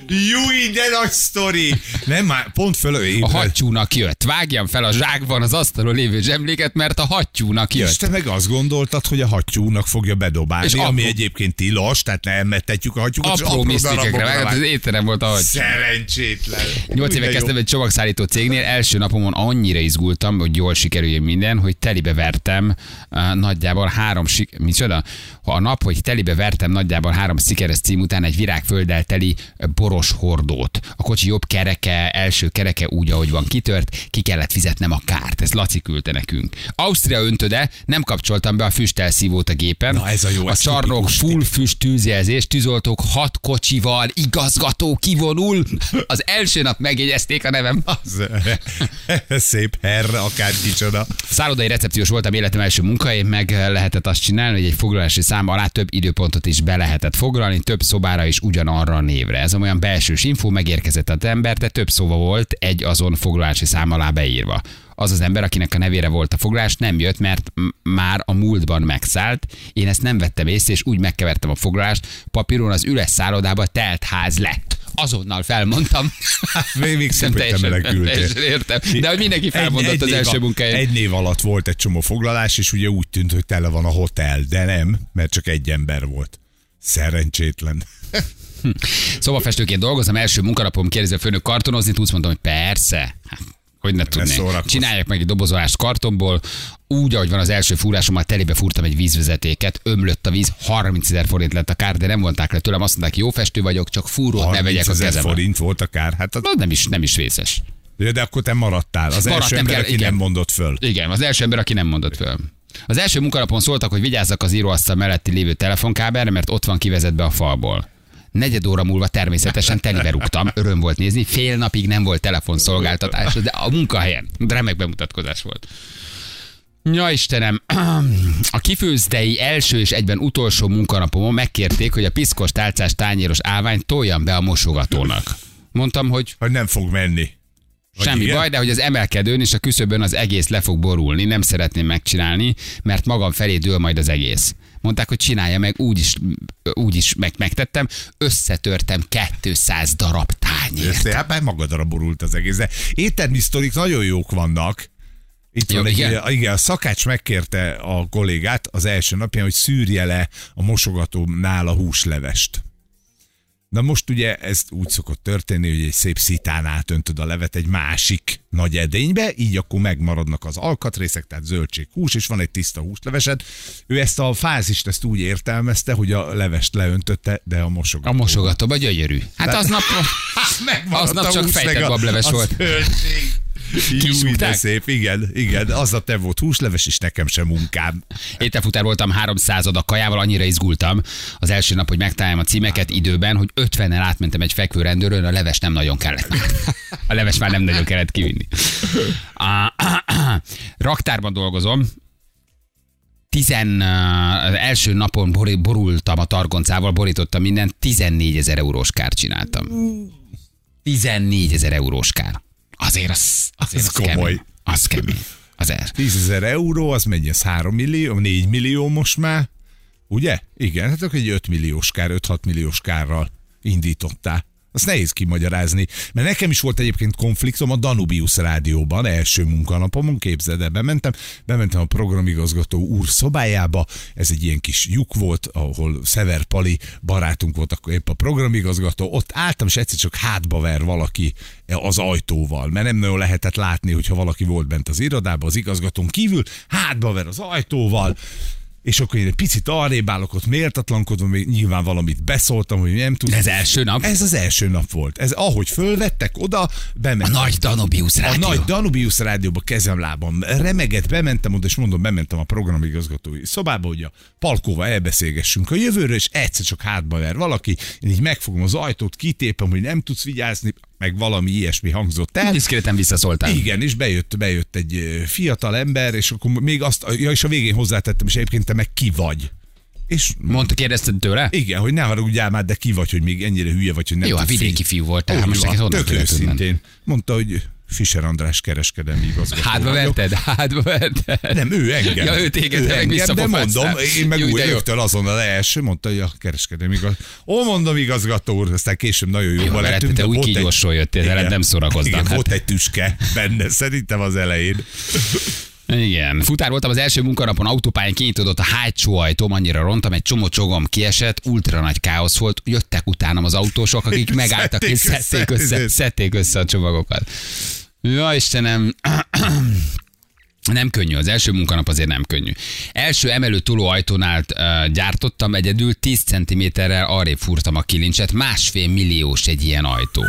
Júj, de nagy sztori! Nem már, pont fölő A hattyúnak jött. Vágjam fel a zsákban az asztalon lévő zsemléket, mert a hattyúnak És jött. te meg azt gondoltad, hogy a hattyúnak fogja bedobálni, És és apró- ami egyébként tilos, tehát ne emettetjük a hattyúkat, és Apró misztikekre vágott, az étterem volt ahogy. Szerencsétlen. Nyolc éve kezdtem egy csomagszállító cégnél, első napomon annyira izgultam, hogy jól sikerüljön minden, hogy telibe vertem uh, nagyjából három sik... Micsoda? A nap, hogy telibe vertem nagyjából három szikeres cím után egy virágfölddel teli boros hordót. A kocsi jobb kereke, első kereke úgy, ahogy van kitört, ki kellett fizetnem a kárt. Ez Laci küldte nekünk. Ausztria öntöde, nem kapcsoltam be a füstelszívót a gépen. Na, ez a jó, A csarnok full füst tűzjelzés, tűzoltók hat kocsival, igazgató kivonul. Az első nap megjegyezték a nevem. Az, [LAUGHS] szép herr, akár kicsoda. Szállodai recepciós voltam életem első munkahely, meg lehetett azt csinálni, hogy egy foglalási szám alá több időpontot is be lehetett foglalni, több szobára is ugyanarra a névre. Ez olyan belsős info, megérkezett az ember, de több szóva volt egy azon foglalási szám alá beírva. Az az ember, akinek a nevére volt a foglalás, nem jött, mert már a múltban megszállt. Én ezt nem vettem észre, és úgy megkevertem a foglalást. Papíron az üres szállodába telt ház lett. Azonnal felmondtam. Még, még szép, hogy te teljesen, menekültél. értem. De hogy mindenki felmondott az név első a- munkáján. Egy név alatt volt egy csomó foglalás, és ugye úgy tűnt, hogy tele van a hotel, de nem, mert csak egy ember volt. Szerencsétlen. Szobafestőként dolgozom, első munkanapom kérdezi a főnök kartonozni, tudsz mondtam, hogy persze. Hogy ne tudnék. Csinálják meg egy dobozolást kartonból, úgy, ahogy van az első fúrásommal, telébe fúrtam egy vízvezetéket, ömlött a víz, 30 ezer forint lett a kár, de nem vonták le tőlem, azt mondták, jó festő vagyok, csak fúrót ne 30 vegyek a kezembe. forint volt a kár. Hát az, nem is, nem is vészes. de akkor te maradtál. Az Maradt, első ember, kell- aki igen. nem mondott föl. Igen, az első ember, aki nem mondott föl. Az első munkanapon szóltak, hogy vigyázzak az íróasztal melletti lévő telefonkábelre, mert ott van kivezetve a falból. Negyed óra múlva természetesen telibe rúgtam, öröm volt nézni, fél napig nem volt telefonszolgáltatás, de a munkahelyen remek bemutatkozás volt. Ja Istenem, [CLEARS THROAT] a kifőzdei első és egyben utolsó munkanapomon megkérték, hogy a piszkos tálcás tányéros állványt toljam be a mosogatónak. Mondtam, hogy Hogy nem fog menni. Vagy Semmi igen? baj, de hogy az emelkedőn és a küszöbön az egész le fog borulni, nem szeretném megcsinálni, mert magam felé dől majd az egész. Mondták, hogy csinálja meg, úgy is, úgy is meg, megtettem, összetörtem 200 darab tányért. Ezt, hát már magadra borult az egész. De éttermi sztorik nagyon jók vannak. Itt Jó, van egy, igen? igen, a szakács megkérte a kollégát az első napján, hogy szűrje le a mosogatónál a húslevest. Na most ugye ez úgy szokott történni, hogy egy szép szitán átöntöd a levet egy másik nagy edénybe, így akkor megmaradnak az alkatrészek, tehát zöldség, hús, és van egy tiszta húslevesed. Ő ezt a fázist ezt úgy értelmezte, hogy a levest leöntötte, de a mosogató. A mosogatóba gyönyörű. Hát aznap, [LAUGHS] Megmaradt aznap csak fejtett bableves a volt. zöldség. Jú, de szép, igen, igen. Aznap te volt húsleves, és nekem sem munkám. Ételfutár voltam 300 a kajával, annyira izgultam az első nap, hogy megtaláljam a címeket időben, hogy 50-nel átmentem egy fekvő rendőrön, a leves nem nagyon kellett már. A leves már nem nagyon kellett kivinni. A, raktárban dolgozom, tizen, első napon borultam a targoncával, borítottam mindent, 14 ezer eurós kár csináltam. 14 ezer eurós kár. Azért az, azért Az az, kemény. komoly. Az kemény. Az er. 10 ezer euró, az megy, ez 3 millió, 4 millió most már. Ugye? Igen, hát akkor egy 5 milliós kár, 5-6 milliós kárral indítottál. Azt nehéz kimagyarázni, mert nekem is volt egyébként konfliktom a Danubius rádióban, első munkanapomon, képzeld el, bementem, bementem a programigazgató úr szobájába, ez egy ilyen kis lyuk volt, ahol Szever Pali barátunk volt, akkor épp a programigazgató, ott álltam, és egyszer csak hátba ver valaki az ajtóval, mert nem nagyon lehetett látni, hogyha valaki volt bent az irodában, az igazgatón kívül, hátba ver az ajtóval, és akkor én egy picit arrébb állok, ott méltatlankodom, még nyilván valamit beszóltam, hogy nem tudom. Ez első nap? Ez az első nap volt. Ez ahogy fölvettek oda, A bementem. nagy Danubius A rádió. nagy Danubius rádióba kezem lábam remegett, bementem oda, és mondom, bementem a programigazgatói szobába, hogy a Palkóval elbeszélgessünk a jövőről, és egyszer csak hátba ver valaki, én így megfogom az ajtót, kitépem, hogy nem tudsz vigyázni, meg valami ilyesmi hangzott el. Diszkréten visszaszóltál. Igen, és bejött, bejött egy fiatal ember, és akkor még azt, ja, és a végén hozzátettem, és egyébként te meg ki vagy. És Mondta, kérdezted tőle? igen, hogy ne haragudjál már, de ki vagy, hogy még ennyire hülye vagy, hogy nem Jó, hát tudsz vidéki fiú volt, tehát most neked honnan tök őszintén. Mondta, hogy Fischer András kereskedelmi igazgató. Hátba verted? Hátba verted? Nem, ő engem. Ja, ő téged, meg engem, de mondom, én meg úgy rögtön azonnal első, mondta, hogy a kereskedelmi igazgató. Ó, mondom igazgató úr, aztán később nagyon jó Jó, lettünk. te úgy kígyósról jöttél, veled nem szórakoznak, Igen, hát. volt egy tüske benne, szerintem az elején. Igen. Futár voltam az első munkanapon, autópályán kinyitodott a hátsó ajtóm, annyira rontam, egy csomó csogom kiesett, ultra nagy káosz volt, jöttek utánam az autósok, akik [LAUGHS] megálltak és Szedték össze. össze, szedték össze a csomagokat. Ja, Istenem. [CLEARS THROAT] Nem könnyű, az első munkanap azért nem könnyű. Első emelő tolóajtónál uh, gyártottam egyedül, 10 cm-rel arrébb fúrtam a kilincset, másfél milliós egy ilyen ajtó.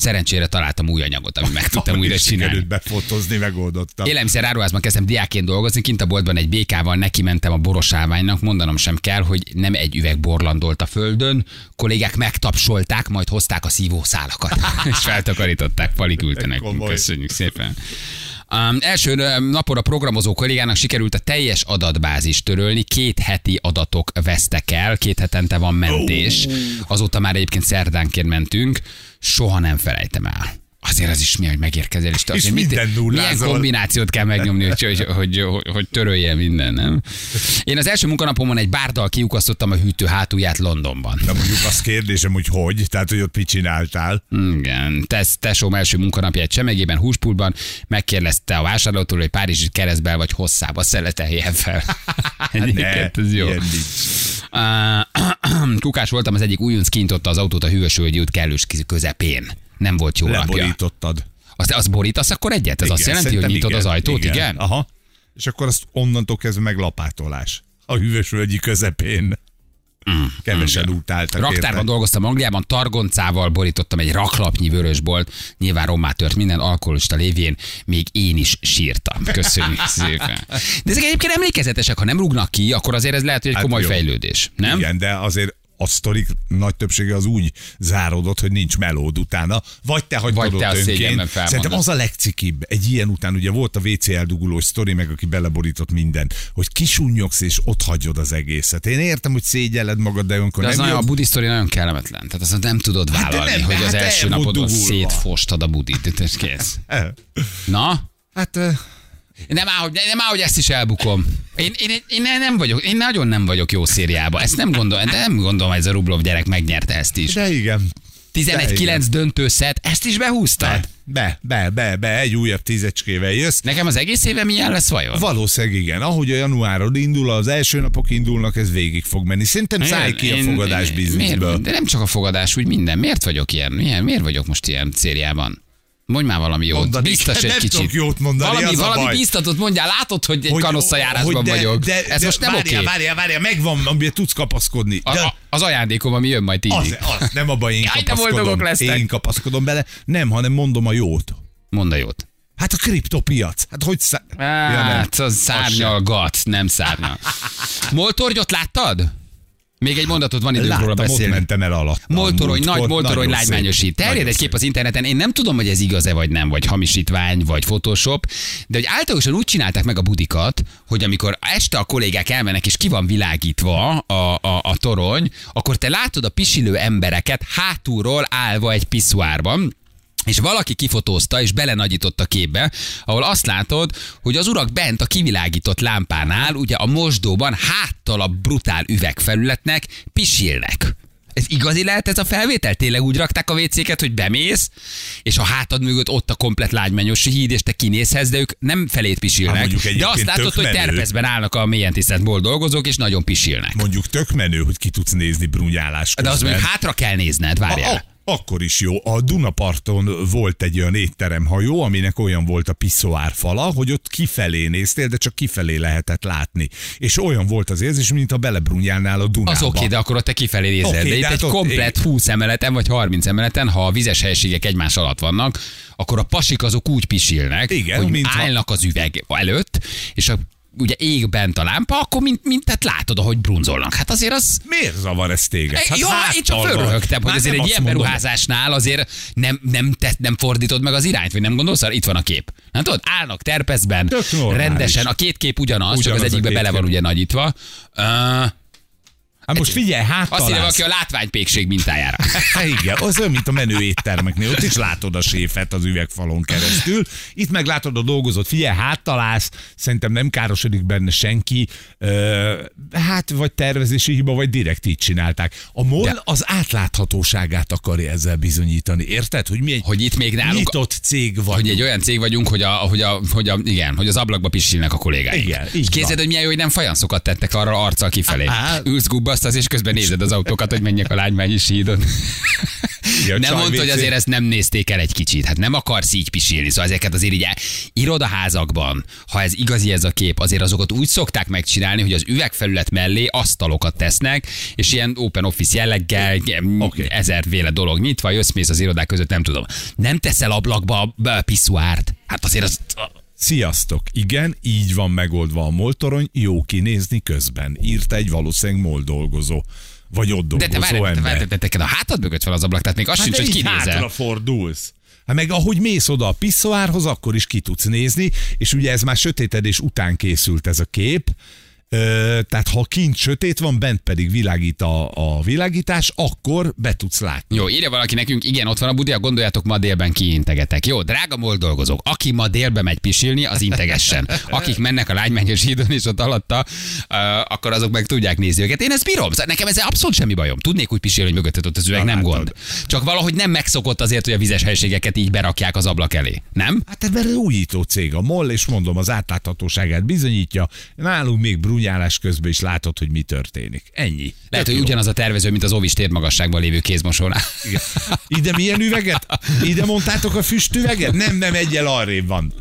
Szerencsére találtam új anyagot, amit meg tudtam újra csinálni. sikerült befotózni, megoldottam. Élelmiszer áruházban kezdtem diákként dolgozni, kint a boltban egy békával neki mentem a boros állványnak, mondanom sem kell, hogy nem egy üveg borlandolt a földön, kollégák megtapsolták, majd hozták a szívószálakat, [LAUGHS] és feltakarították, palik ültenek. Komoly. Köszönjük szépen. Um, első napon a programozó kollégának sikerült a teljes adatbázis törölni, két heti adatok vesztek el, két hetente van mentés, azóta már egyébként szerdánként mentünk, soha nem felejtem el. Azért az is mi, hogy megérkezel, és te És azért mit- minden milyen kombinációt kell megnyomni, hogy, hogy, hogy, hogy, hogy törölje minden, nem? Én az első munkanapomon egy bárdal kiukasztottam a hűtő hátulját Londonban. Na mondjuk azt kérdésem, hogy hogy, tehát hogy ott mit csináltál. Igen, tesz, tesóm első munkanapja egy csemegében, húspultban megkérdezte a vásárlótól, hogy Párizsi keresztben vagy hosszába szeleteljen fel. [LAUGHS] Egyébként ez jó. [CLEARS THROAT] Kukás voltam, az egyik újonc kintotta az autót a Hűvösvölgyi út kellős közepén. Nem volt jó napja. Leborítottad. Azt, azt borítasz akkor egyet? Ez Igen, azt jelenti, hogy nyitod igen, az ajtót, igen? Aha. És akkor azt onnantól kezdve meg lapátolás. A hűvösvölgyi közepén. Kevesen utáltak. Mm, Raktárban érted? dolgoztam Angliában, targoncával borítottam egy raklapnyi vörösbolt, nyilván rommá tört minden alkoholista lévén, még én is sírtam. Köszönjük [LAUGHS] szépen. De ezek egyébként emlékezetesek, ha nem rúgnak ki, akkor azért ez lehet, hogy egy Hát komoly jó. fejlődés, nem? Igen, de azért a sztorik nagy többsége az úgy záródott, hogy nincs melód utána, vagy te hagytad Vagy te a önként. Szerintem az a legcikibb. Egy ilyen után ugye volt a WC eldugulós sztori, meg aki beleborított mindent, hogy kisúnyogsz és ott hagyod az egészet. Én értem, hogy szégyelled magad, de olyankor De az nem nagyon, a jobb. budi sztori nagyon kellemetlen. Tehát azt nem tudod Hát vállalni, nem, hogy az hát első napodon szétfostad a budit. Ez kész. [LAUGHS] Na? Hát Nem áll, hogy, nem áll, hogy ezt is elbukom. Én, én, én, nem vagyok, én nagyon nem vagyok jó szériában. Ezt nem gondolom, de nem gondolom, hogy ez a Rublov gyerek megnyerte ezt is. de igen. 11-9 döntőszet, ezt is behúztad? Be, be, be, be, egy újabb tízecskével jössz. Nekem az egész éve milyen lesz vajon? Valószínűleg igen. Ahogy a januárod indul, az első napok indulnak, ez végig fog menni. Szerintem szállj ki a Én- fogadás én- bizniszből. miért, De nem csak a fogadás, úgy minden. Miért vagyok ilyen? Milyen, miért vagyok most ilyen szériában? Mondj már valami jót. Mondani Biztos egy nem kicsit. jót mondani, valami, az valami baj. biztatot mondjál. Látod, hogy egy kanosszajárásban vagyok. De, Ez de, most nem oké. várjál, várjál, várjál, megvan, amire tudsz kapaszkodni. De a- Az ajándékom, ami jön majd az, tízig. az, nem abban én Jaj, kapaszkodom. Én kapaszkodom bele. Nem, hanem mondom a jót. Mondd a jót. Hát a kriptopiac. Hát hogy szá... Hát, nem. az szárnyalgat, nem szárnyal. [LAUGHS] Moltorgyot láttad? Még egy mondatot van időnk róla beszélni. mentem el alatt. Moltorony, nagy moltorony lágymányosít. Terjed egy kép az... az interneten, én nem tudom, hogy ez igaz-e vagy nem, vagy hamisítvány, vagy Photoshop, de hogy általában úgy csinálták meg a budikat, hogy amikor este a kollégák elmennek, és ki van világítva a, a, a torony, akkor te látod a pisilő embereket hátulról állva egy piszuárban, és valaki kifotózta és belenagyított a képbe, ahol azt látod, hogy az urak bent a kivilágított lámpánál, ugye a mosdóban háttal a brutál üvegfelületnek pisilnek. Ez igazi lehet ez a felvétel? Tényleg úgy rakták a WC-ket, hogy bemész, és a hátad mögött ott a komplet lágymányos híd, és te kinézhetsz, de ők nem felét Hát pisilnek. mondjuk de azt látod, hogy menő. terpezben állnak a mélyen tisztelt bolt dolgozók, és nagyon pisilnek. Mondjuk tök menő, hogy ki tudsz nézni brunyálás De az közben. mondjuk hátra kell nézned, várjál. A, akkor is jó. A Dunaparton volt egy olyan étteremhajó, aminek olyan volt a piszoár fala, hogy ott kifelé néztél, de csak kifelé lehetett látni. És olyan volt az érzés, mint ha belebrunyálnál a Dunába. Az oké, okay, de akkor ott te kifelé nézel. Okay, de de itt hát egy ott komplet én- 20 emeleten vagy 30 emeleten, ha a vizes helységek egymás alatt vannak, akkor a pasik azok úgy pisilnek, Igen, hogy mintha- állnak az üveg előtt, és a, ugye ég bent a lámpa, akkor mint, mint tehát látod, ahogy brunzolnak. Hát azért az... Miért zavar ez téged? Hát jó, én csak fölröhögtem, hogy Már azért egy ilyen mondom. beruházásnál azért nem, nem, te, nem fordítod meg az irányt, vagy nem gondolsz, arra? itt van a kép. Nem tudod, állnak normális. rendesen, a két kép ugyanaz, ugyanaz csak az egyikbe bele van ugye nagyítva. Uh, Hát most figyelj, azt háttal írja valaki a látványpékség mintájára. [LAUGHS] Hát igen, az olyan, mint a menő éttermeknél. Ott is látod a séfet az üvegfalon keresztül. Itt meg látod a dolgozót. Figyelj, háttalálsz, szerintem nem károsodik benne senki. Hát vagy tervezési hiba, vagy direkt így csinálták. A MOL De- az átláthatóságát akarja ezzel bizonyítani. Érted? Hogy mi egy Hogy itt még nálunk nyitott cég vagy. hogy egy olyan cég vagyunk, hogy, a, hogy, a, hogy a, igen, hogy az ablakba pisilnek a kollégáink. Igen, így és képzeld, hogy milyen jó, hogy nem fajanszokat tettek arra arccal kifelé. Á. Ülsz gubbasztasz, és közben nézed az autókat, hogy menjek a lágymányi sídon. Igen, nem mondta, hogy azért ezt nem nézték el egy kicsit. Hát nem akarsz így pisilni. Szóval ezeket azért így irodaházakban, ha ez igazi ez a kép, azért azokat úgy szokták megcsinálni, hogy az üvegfelület mellé asztalokat tesznek, és ilyen open office jelleggel, okay. ezerféle dolog nyitva, jössz mész az irodák között, nem tudom. Nem teszel ablakba a piszuárt. Hát azért az... Sziasztok! Igen, így van megoldva a moltorony, jó kinézni közben. Írta egy valószínűleg mol dolgozó. Vagy ott De te dolgozó várj, ember. várj, te, te, te a hátad mögött fel az ablak, tehát még az sincs, de hogy kinézel. hátrafordulsz. Hát meg ahogy mész oda a piszoárhoz, akkor is ki tudsz nézni, és ugye ez már sötétedés után készült ez a kép, tehát ha kint sötét van, bent pedig világít a, a világítás, akkor be tudsz látni. Jó, írja valaki nekünk, igen, ott van a budi, gondoljátok, ma délben kiintegetek. Jó, drága mol dolgozók, aki ma délbe megy pisilni, az integessen. Akik mennek a lánymányos hídon és ott alatta, uh, akkor azok meg tudják nézni őket. Én ezt bírom, szóval nekem ezzel abszolút semmi bajom. Tudnék úgy pisilni, hogy mögötted ott az üveg, Na, nem látod. gond. Csak valahogy nem megszokott azért, hogy a vizes helységeket így berakják az ablak elé. Nem? Hát ez mert újító cég a MOL, és mondom, az átláthatóságát bizonyítja. Nálunk még brunyálás közben is látod, hogy mi történik. Ennyi. Lehet, Tök hogy jó. ugyanaz a tervező, mint az Ovis térmagasságban lévő kézmosónál. Igen. Ide milyen üveget? Ide mondtátok a füstüveget? Nem, nem, egyel arrébb van.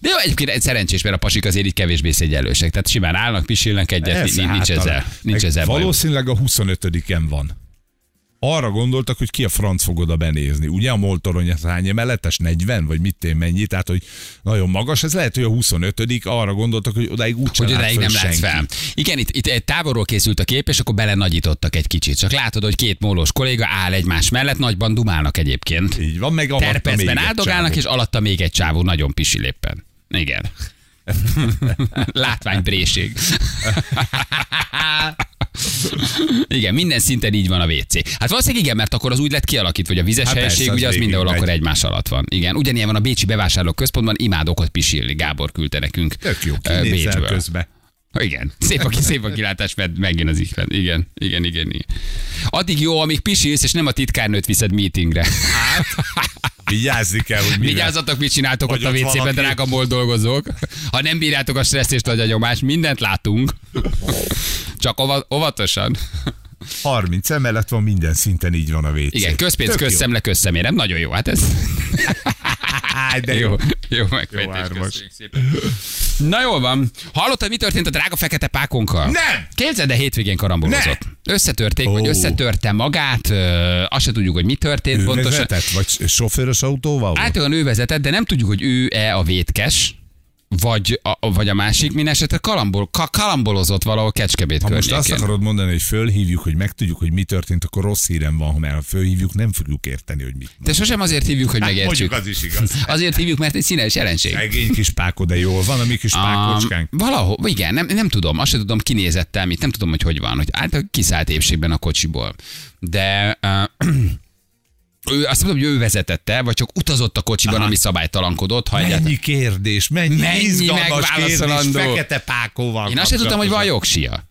De jó, egyébként egy szerencsés, mert a pasik azért így kevésbé szégyellősek. Tehát simán állnak, pisilnek egyet, Persze, nincs, hát ezzel, nincs ezzel bajom. Valószínűleg a 25-en van. Arra gondoltak, hogy ki a franc fog oda benézni. Ugye a moltorony az hány emeletes? 40? Vagy mit én mennyi? Tehát, hogy nagyon magas. Ez lehet, hogy a 25 arra gondoltak, hogy odáig úgy hogy odáig nem látsz fel. Igen, itt, itt egy távolról készült a kép, és akkor bele nagyítottak egy kicsit. Csak látod, hogy két mólós kolléga áll egymás mellett, nagyban dumálnak egyébként. Így van, meg alatta még Terpezben egy áldogálnak, és alatta még egy csávó nagyon pisil éppen. Igen. [LAUGHS] Látványbréség. [LAUGHS] [LAUGHS] igen, minden szinten így van a WC. Hát valószínűleg igen, mert akkor az úgy lett kialakítva, hogy a vizes Hát hát persze, helység, az ugye az végig mindenhol megy. akkor egymás alatt van. Igen, ugyanilyen van a Bécsi bevásárlóközpontban, imádok ott pisilni. Gábor küldte nekünk. Tök jó, kinézel Bécsből. közbe. Igen, szép a, [LAUGHS] szép a kilátás, mert megjön az ihlet. Igen, igen, igen, igen. Addig jó, amíg pisilsz, és nem a titkárnőt viszed meetingre. Vigyázni kell, hogy mivel. Vigyázzatok, mit csináltok Hogy ott a ott WC-ben, valaki- drága dolgozók. Ha nem bírjátok a stressz és nagy a nyomás, mindent látunk. [LAUGHS] Csak ova- óvatosan. 30 emelet van, minden szinten így van a WC. Igen, közpénz, Tök közszemle, közszemérem. Nagyon jó, hát ez [LAUGHS] de jó, jó. megfejtés. szépen. Na jól van. Hallottad, mi történt a drága fekete pákonkkal? Nem! Képzeld, de hétvégén karambolozott. Összetörték, vagy Ó. összetörte magát, ö, azt se tudjuk, hogy mi történt Ő pontosan. vezetett, vagy sofőrös autóval? Általában ő vezetett, de nem tudjuk, hogy ő-e a vétkes, vagy a, vagy a másik, minden esetre kalambol, ka, kalambolozott valahol Kecskebét Ha most környékén. azt akarod mondani, hogy fölhívjuk, hogy megtudjuk, hogy mi történt, akkor rossz hírem van, ha fölhívjuk, nem fogjuk érteni, hogy mit. De sosem azért hívjuk, hogy megértsük. Hát, Mondjuk az is igaz. [LAUGHS] Azért hívjuk, mert egy színes jelenség. Szegény kis pákod, de jól van a mi kis pákocskánk. Um, valahol, igen, nem, nem tudom, azt sem tudom, kinézett el, mit, nem tudom, hogy hogy van, hogy által kiszállt épségben a kocsiból. De uh, [CLEARS THROAT] ő, azt mondom, hogy ő vezetette, vagy csak utazott a kocsiban, Aha. ami szabálytalankodott, ha. Mennyi kérdés, mennyi, Mennyi izgalmas kérdés, fekete pákóval Én azt sem tudtam, hogy van jogsia.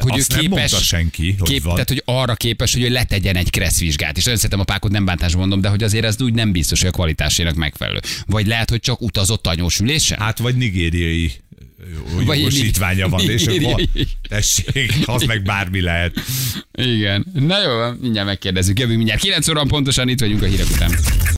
Hogy azt ő nem képes, mondta senki, hogy kép, van. Tehát, hogy arra képes, hogy ő letegyen egy kresszvizsgát. És nagyon szeretem a pákot, nem bántásban mondom, de hogy azért ez úgy nem biztos, hogy a kvalitásének megfelelő. Vagy lehet, hogy csak utazott anyós ülésen? Hát vagy nigériai jogosítványa van, és akkor tessék, az meg bármi lehet. Igen. Na jó, mindjárt megkérdezzük. Jövünk mindjárt 9 óra pontosan, itt vagyunk a hírek után.